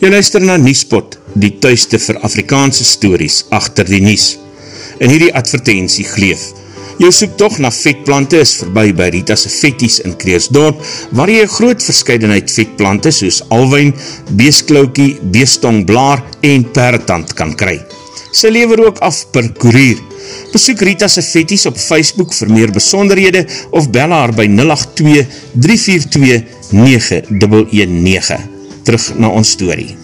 Jy luister na Niespot, die thuiste vir Afrikaanse stories achter die Nies. In hierdie advertentie gleef. Jou soektocht na vetplante is voorbij by Rita's Vetties in Kreersdorp, waar jy groot verscheidenheid vetplante soos alwijn, beesklaukie, beestongblaar en perretand kan kry. Sy lever ook af per koerier. Besoek Rita's Vetties op Facebook vir meer besonderhede of bel haar by 082 342 9119 terug na ons story.